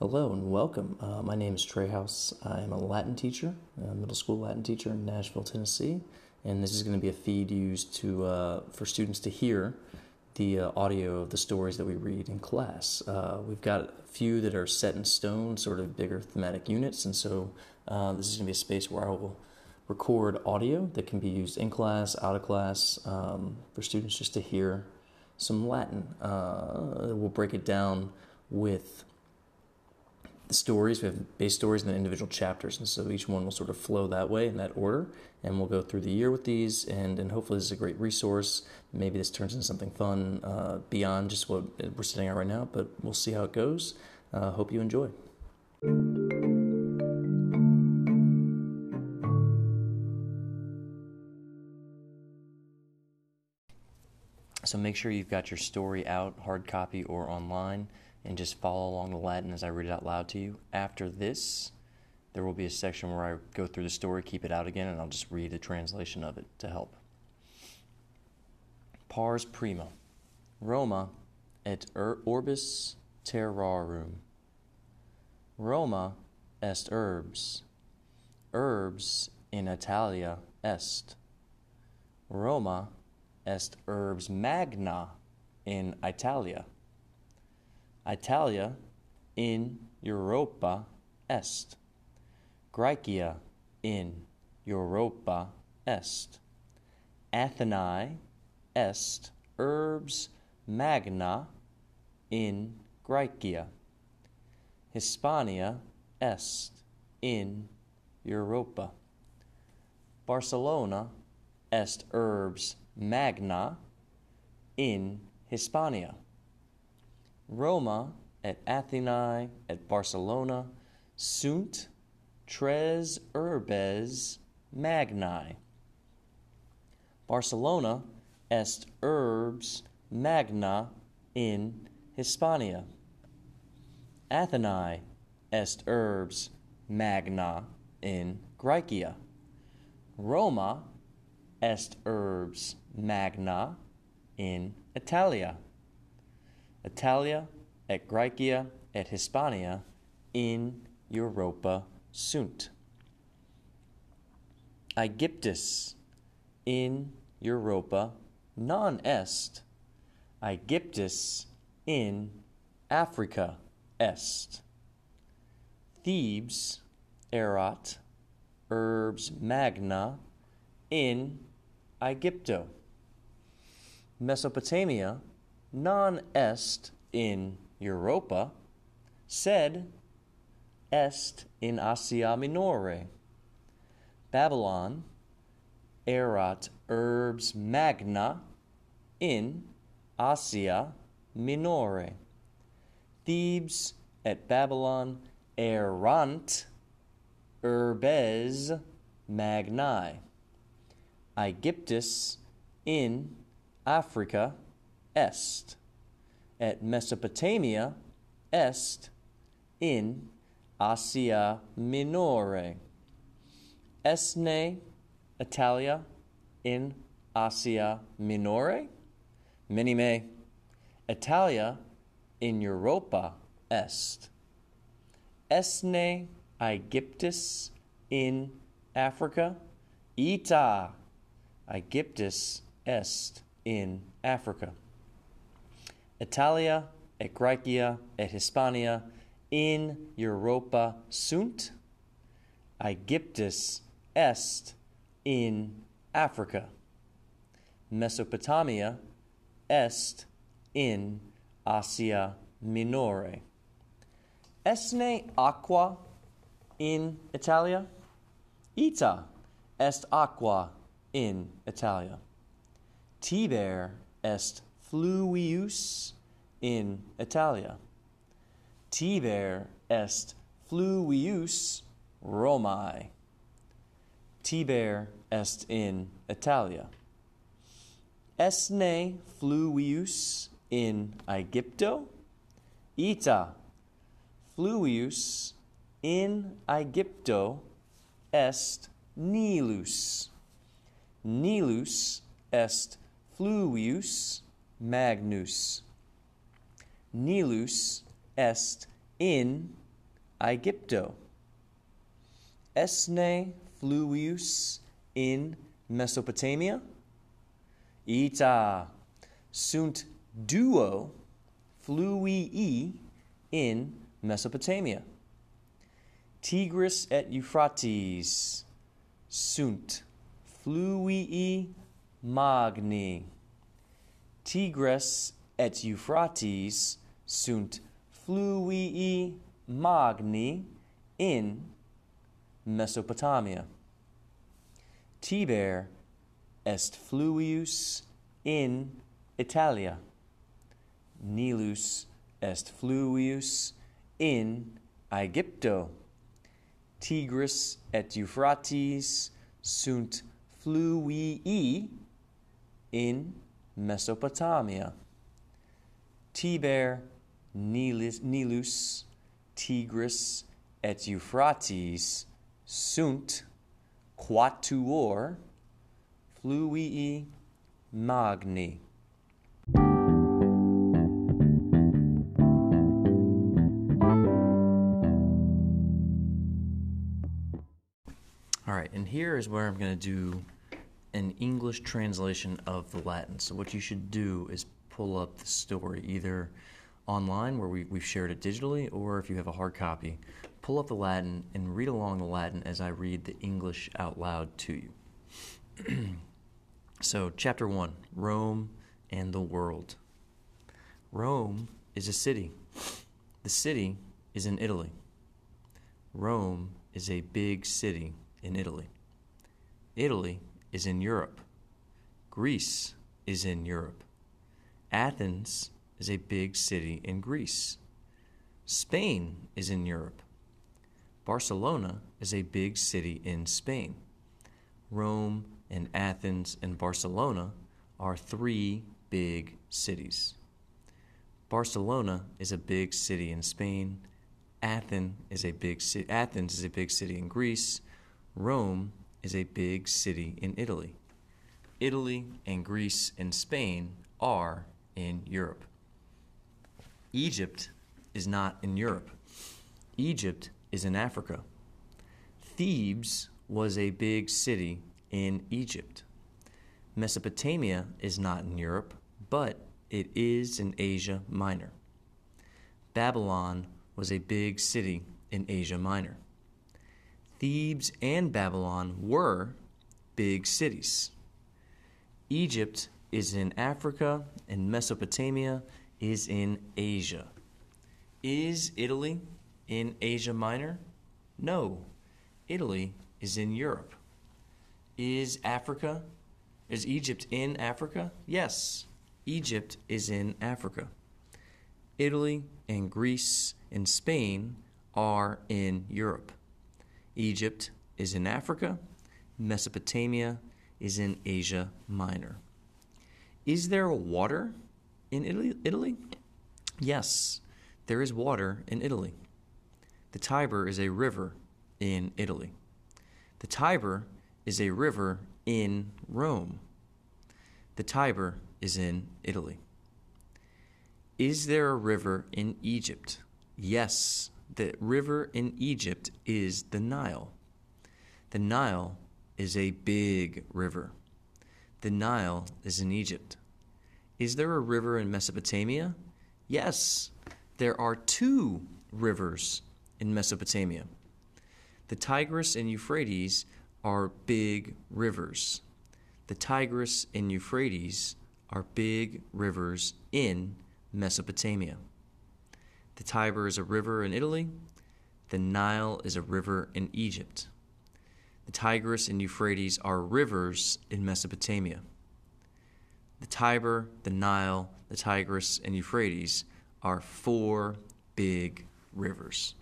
Hello and welcome. Uh, my name is Trey House. I am a Latin teacher, a middle school Latin teacher in Nashville, Tennessee, and this is going to be a feed used to uh, for students to hear the uh, audio of the stories that we read in class. Uh, we've got a few that are set in stone, sort of bigger thematic units, and so uh, this is going to be a space where I will record audio that can be used in class, out of class, um, for students just to hear some Latin. Uh, we'll break it down with stories. We have base stories and then individual chapters, and so each one will sort of flow that way in that order. And we'll go through the year with these, and and hopefully this is a great resource. Maybe this turns into something fun uh, beyond just what we're sitting at right now, but we'll see how it goes. Uh, hope you enjoy. So make sure you've got your story out, hard copy or online and just follow along the Latin as I read it out loud to you. After this, there will be a section where I go through the story, keep it out again, and I'll just read a translation of it to help. Pars prima. Roma et orbis terrarum. Roma est urbs. Herbs in Italia est. Roma est urbs magna in Italia. Italia in Europa est. Graecia in Europa est. Athenae est urbs magna in Graecia. Hispania est in Europa. Barcelona est urbs magna in Hispania. Roma, et Athenae, et Barcelona, sunt tres urbes magnae. Barcelona est urbs magna in Hispania. Athenae est urbs magna in Graecia. Roma est urbs magna in Italia. Italia et Graecia et Hispania in Europa sunt. Aegyptus in Europa non est. Aegyptus in Africa est. Thebes erat urbs magna in Aegypto. Mesopotamia non est in Europa, sed est in Asia Minore. Babylon erat urbs magna in Asia Minore. Thebes et Babylon erant urbes magnae. Aegyptus in Africa est, At Mesopotamia est in Asia Minore. Esne Italia in Asia Minore? Minime. Italia in Europa est. Esne Aegyptus in Africa? Ita Aegyptus est in Africa. Italia et Graecia et Hispania in Europa sunt. Aegyptus est in Africa. Mesopotamia est in Asia Minore. Esne aqua in Italia? Ita est aqua in Italia. Tiber est fluvius in Italia. Tiber est fluvius Romae. Tiber est in Italia. Esne fluvius in Aegypto? Ita fluvius in Aegypto est Nilus. Nilus est fluvius magnus. Nilus est in Aegypto. Esne fluvius in Mesopotamia. Ita sunt duo fluvii in Mesopotamia. Tigris et Euphrates sunt fluvii magni. Tigris et Euphrates sunt fluvii magni in Mesopotamia. Tiber est fluvius in Italia. Nilus est fluvius in Aegypto. Tigris et Euphrates sunt fluvii in Mesopotamia. Tiber, Nilus, Nilus Tigris, et Euphrates sunt quatuor fluvii magni. All right, and here is where I'm going to do an English translation of the Latin. So, what you should do is pull up the story either online where we, we've shared it digitally, or if you have a hard copy, pull up the Latin and read along the Latin as I read the English out loud to you. so, chapter 1 Rome and the World. Rome is a city. The city is in Italy. Rome is a big city in Italy. Italy is in Europe. Greece is in Europe. Athens is a big city in Greece. Spain is in Europe. Barcelona is a big city in Spain. Rome and Athens and Barcelona are three big cities. Barcelona is a big city in Spain. Athens is a big ci- Athens is a big city in Greece. Rome is a big city in Italy. Italy and Greece and Spain are in Europe. Egypt is not in Europe. Egypt is in Africa. Thebes was a big city in Egypt. Mesopotamia is not in Europe, but it is in Asia Minor. Babylon was a big city in Asia Minor. Thebes and Babylon were big cities. Egypt is in Africa, and Mesopotamia is in Asia. Is Italy in Asia Minor? No. Italy is in Europe. Is Africa? Is Egypt in Africa? Yes. Egypt is in Africa. Italy and Greece and Spain are in Europe. Egypt is in Africa. Mesopotamia is in Asia Minor. Is there water in Italy? Italy? Yes, there is water in Italy. The Tiber is a river in Italy. The Tiber is a river in Rome. The Tiber is in Italy. Is there a river in Egypt? Yes, the river in Egypt is the Nile. The Nile is a big river. The Nile is in Egypt. Is there a river in Mesopotamia? Yes, there are two rivers in Mesopotamia. The Tigris and Euphrates are big rivers. The Tigris and Euphrates are big rivers in Mesopotamia. The Tiber is a river in Italy. The Nile is a river in Egypt. The Tigris and Euphrates are rivers in Mesopotamia. The Tiber, the Nile, the Tigris, and Euphrates are four big rivers.